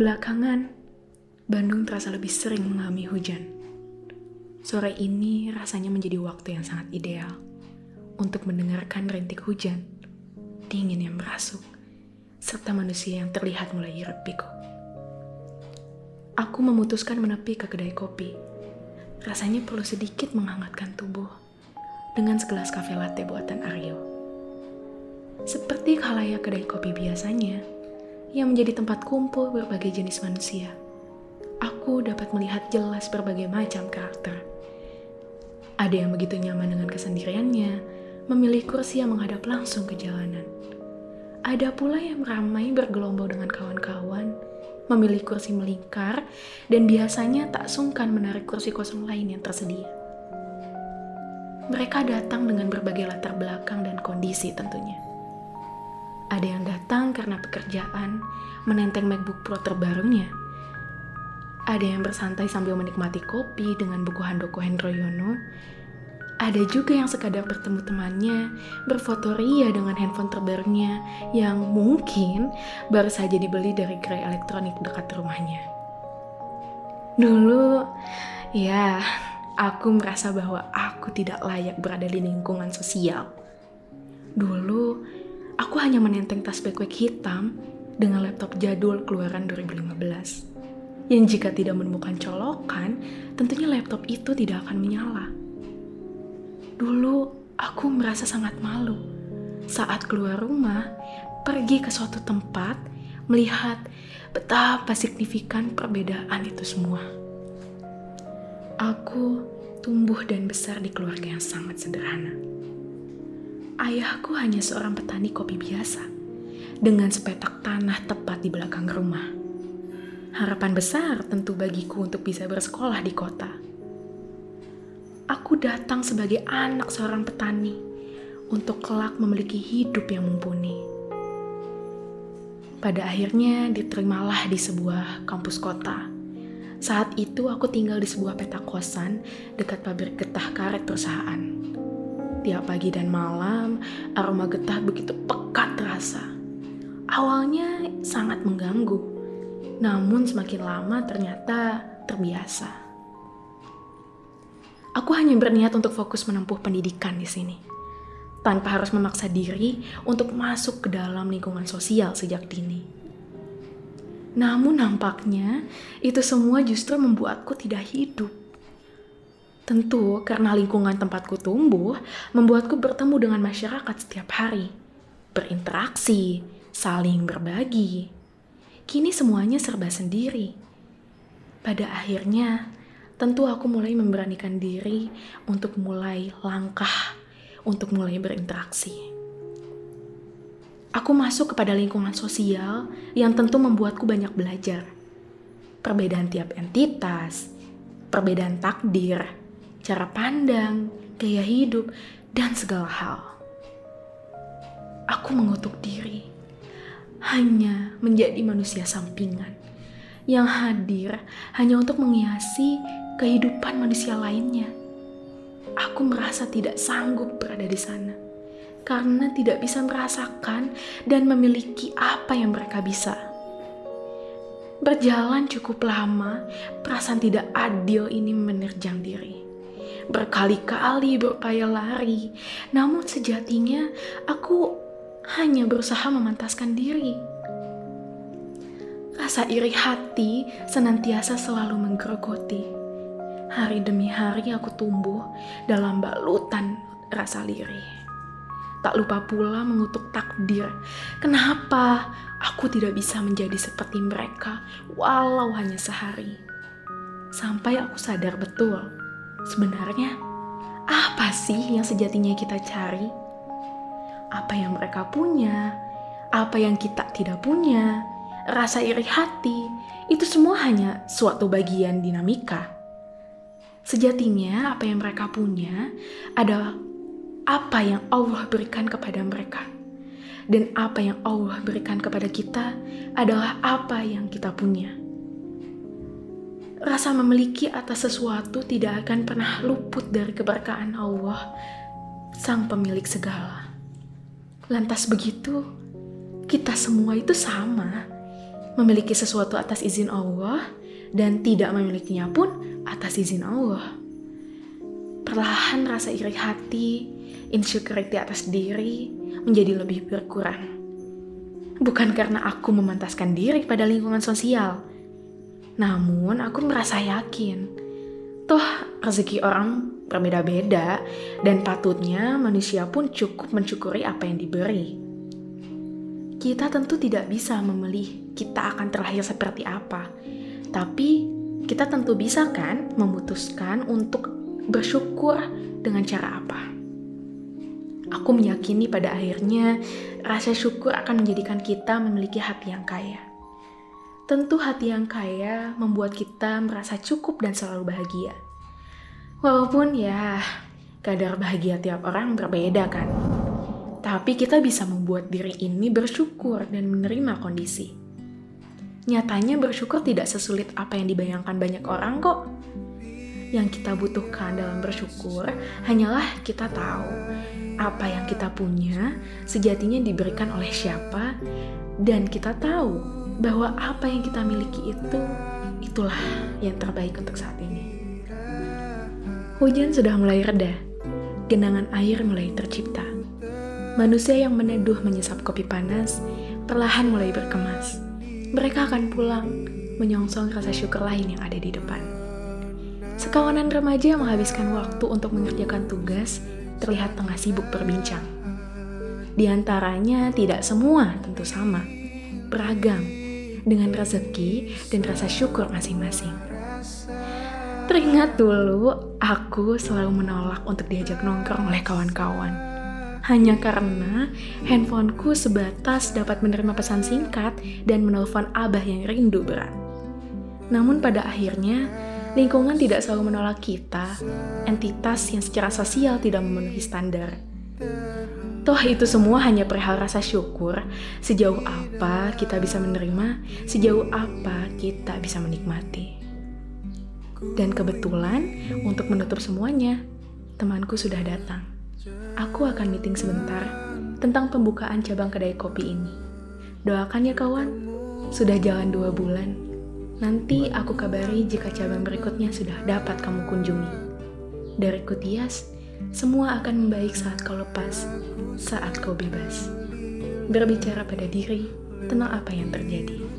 Belakangan, Bandung terasa lebih sering mengalami hujan. Sore ini rasanya menjadi waktu yang sangat ideal untuk mendengarkan rintik hujan, dingin yang merasuk, serta manusia yang terlihat mulai hiruk pikuk. Aku memutuskan menepi ke kedai kopi. Rasanya perlu sedikit menghangatkan tubuh dengan segelas kafe latte buatan Aryo. Seperti khalayak kedai kopi biasanya, yang menjadi tempat kumpul berbagai jenis manusia. Aku dapat melihat jelas berbagai macam karakter. Ada yang begitu nyaman dengan kesendiriannya, memilih kursi yang menghadap langsung ke jalanan. Ada pula yang ramai bergelombol dengan kawan-kawan, memilih kursi melingkar, dan biasanya tak sungkan menarik kursi kosong lain yang tersedia. Mereka datang dengan berbagai latar belakang dan kondisi tentunya ada yang datang karena pekerjaan, menenteng MacBook Pro terbarunya. Ada yang bersantai sambil menikmati kopi dengan buku Handoko Hendroyono. Ada juga yang sekadar bertemu temannya, berfoto ria dengan handphone terbarunya yang mungkin baru saja dibeli dari gerai elektronik dekat rumahnya. Dulu, ya, aku merasa bahwa aku tidak layak berada di lingkungan sosial. Dulu, Aku hanya menenteng tas backpack hitam dengan laptop jadul keluaran 2015. Yang jika tidak menemukan colokan, tentunya laptop itu tidak akan menyala. Dulu aku merasa sangat malu saat keluar rumah, pergi ke suatu tempat, melihat betapa signifikan perbedaan itu semua. Aku tumbuh dan besar di keluarga yang sangat sederhana Ayahku hanya seorang petani kopi biasa, dengan sepetak tanah tepat di belakang rumah. Harapan besar tentu bagiku untuk bisa bersekolah di kota. Aku datang sebagai anak seorang petani untuk kelak memiliki hidup yang mumpuni. Pada akhirnya diterimalah di sebuah kampus kota. Saat itu aku tinggal di sebuah petak kosan dekat pabrik getah karet perusahaan. Tiap pagi dan malam, aroma getah begitu pekat terasa. Awalnya sangat mengganggu, namun semakin lama ternyata terbiasa. Aku hanya berniat untuk fokus menempuh pendidikan di sini, tanpa harus memaksa diri untuk masuk ke dalam lingkungan sosial sejak dini. Namun nampaknya itu semua justru membuatku tidak hidup. Tentu karena lingkungan tempatku tumbuh membuatku bertemu dengan masyarakat setiap hari, berinteraksi, saling berbagi. Kini semuanya serba sendiri. Pada akhirnya, tentu aku mulai memberanikan diri untuk mulai langkah, untuk mulai berinteraksi. Aku masuk kepada lingkungan sosial yang tentu membuatku banyak belajar. Perbedaan tiap entitas, perbedaan takdir, cara pandang, gaya hidup, dan segala hal. Aku mengutuk diri hanya menjadi manusia sampingan yang hadir hanya untuk menghiasi kehidupan manusia lainnya. Aku merasa tidak sanggup berada di sana karena tidak bisa merasakan dan memiliki apa yang mereka bisa. Berjalan cukup lama, perasaan tidak adil ini menerjang diri berkali-kali berupaya lari, namun sejatinya aku hanya berusaha memantaskan diri. Rasa iri hati senantiasa selalu menggerogoti. Hari demi hari aku tumbuh dalam balutan rasa lirih. Tak lupa pula mengutuk takdir. Kenapa aku tidak bisa menjadi seperti mereka walau hanya sehari? Sampai aku sadar betul Sebenarnya, apa sih yang sejatinya kita cari? Apa yang mereka punya? Apa yang kita tidak punya? Rasa iri hati, itu semua hanya suatu bagian dinamika. Sejatinya, apa yang mereka punya adalah apa yang Allah berikan kepada mereka, dan apa yang Allah berikan kepada kita adalah apa yang kita punya. Rasa memiliki atas sesuatu tidak akan pernah luput dari keberkahan Allah, Sang Pemilik segala. Lantas begitu, kita semua itu sama, memiliki sesuatu atas izin Allah dan tidak memilikinya pun atas izin Allah. Perlahan rasa iri hati, insecurity atas diri menjadi lebih berkurang. Bukan karena aku memantaskan diri pada lingkungan sosial, namun aku merasa yakin, toh rezeki orang berbeda-beda dan patutnya manusia pun cukup mencukuri apa yang diberi. Kita tentu tidak bisa memilih kita akan terlahir seperti apa, tapi kita tentu bisa kan memutuskan untuk bersyukur dengan cara apa. Aku meyakini pada akhirnya rasa syukur akan menjadikan kita memiliki hati yang kaya. Tentu hati yang kaya membuat kita merasa cukup dan selalu bahagia. Walaupun ya, kadar bahagia tiap orang berbeda kan. Tapi kita bisa membuat diri ini bersyukur dan menerima kondisi. Nyatanya bersyukur tidak sesulit apa yang dibayangkan banyak orang kok. Yang kita butuhkan dalam bersyukur hanyalah kita tahu apa yang kita punya sejatinya diberikan oleh siapa dan kita tahu bahwa apa yang kita miliki itu itulah yang terbaik untuk saat ini. Hujan sudah mulai reda, genangan air mulai tercipta. Manusia yang meneduh menyesap kopi panas perlahan mulai berkemas. Mereka akan pulang menyongsong rasa syukur lain yang ada di depan. Sekawanan remaja menghabiskan waktu untuk mengerjakan tugas terlihat tengah sibuk berbincang. Di antaranya tidak semua tentu sama, beragam, dengan rezeki dan rasa syukur masing-masing. Teringat dulu, aku selalu menolak untuk diajak nongkrong oleh kawan-kawan. Hanya karena handphoneku sebatas dapat menerima pesan singkat dan menelpon abah yang rindu berat. Namun pada akhirnya, lingkungan tidak selalu menolak kita, entitas yang secara sosial tidak memenuhi standar. Toh itu semua hanya perihal rasa syukur, sejauh apa kita bisa menerima, sejauh apa kita bisa menikmati. Dan kebetulan, untuk menutup semuanya, temanku sudah datang. Aku akan meeting sebentar tentang pembukaan cabang kedai kopi ini. Doakan ya kawan, sudah jalan dua bulan. Nanti aku kabari jika cabang berikutnya sudah dapat kamu kunjungi. Dari Kutias, semua akan membaik saat kau lepas, saat kau bebas. Berbicara pada diri tentang apa yang terjadi.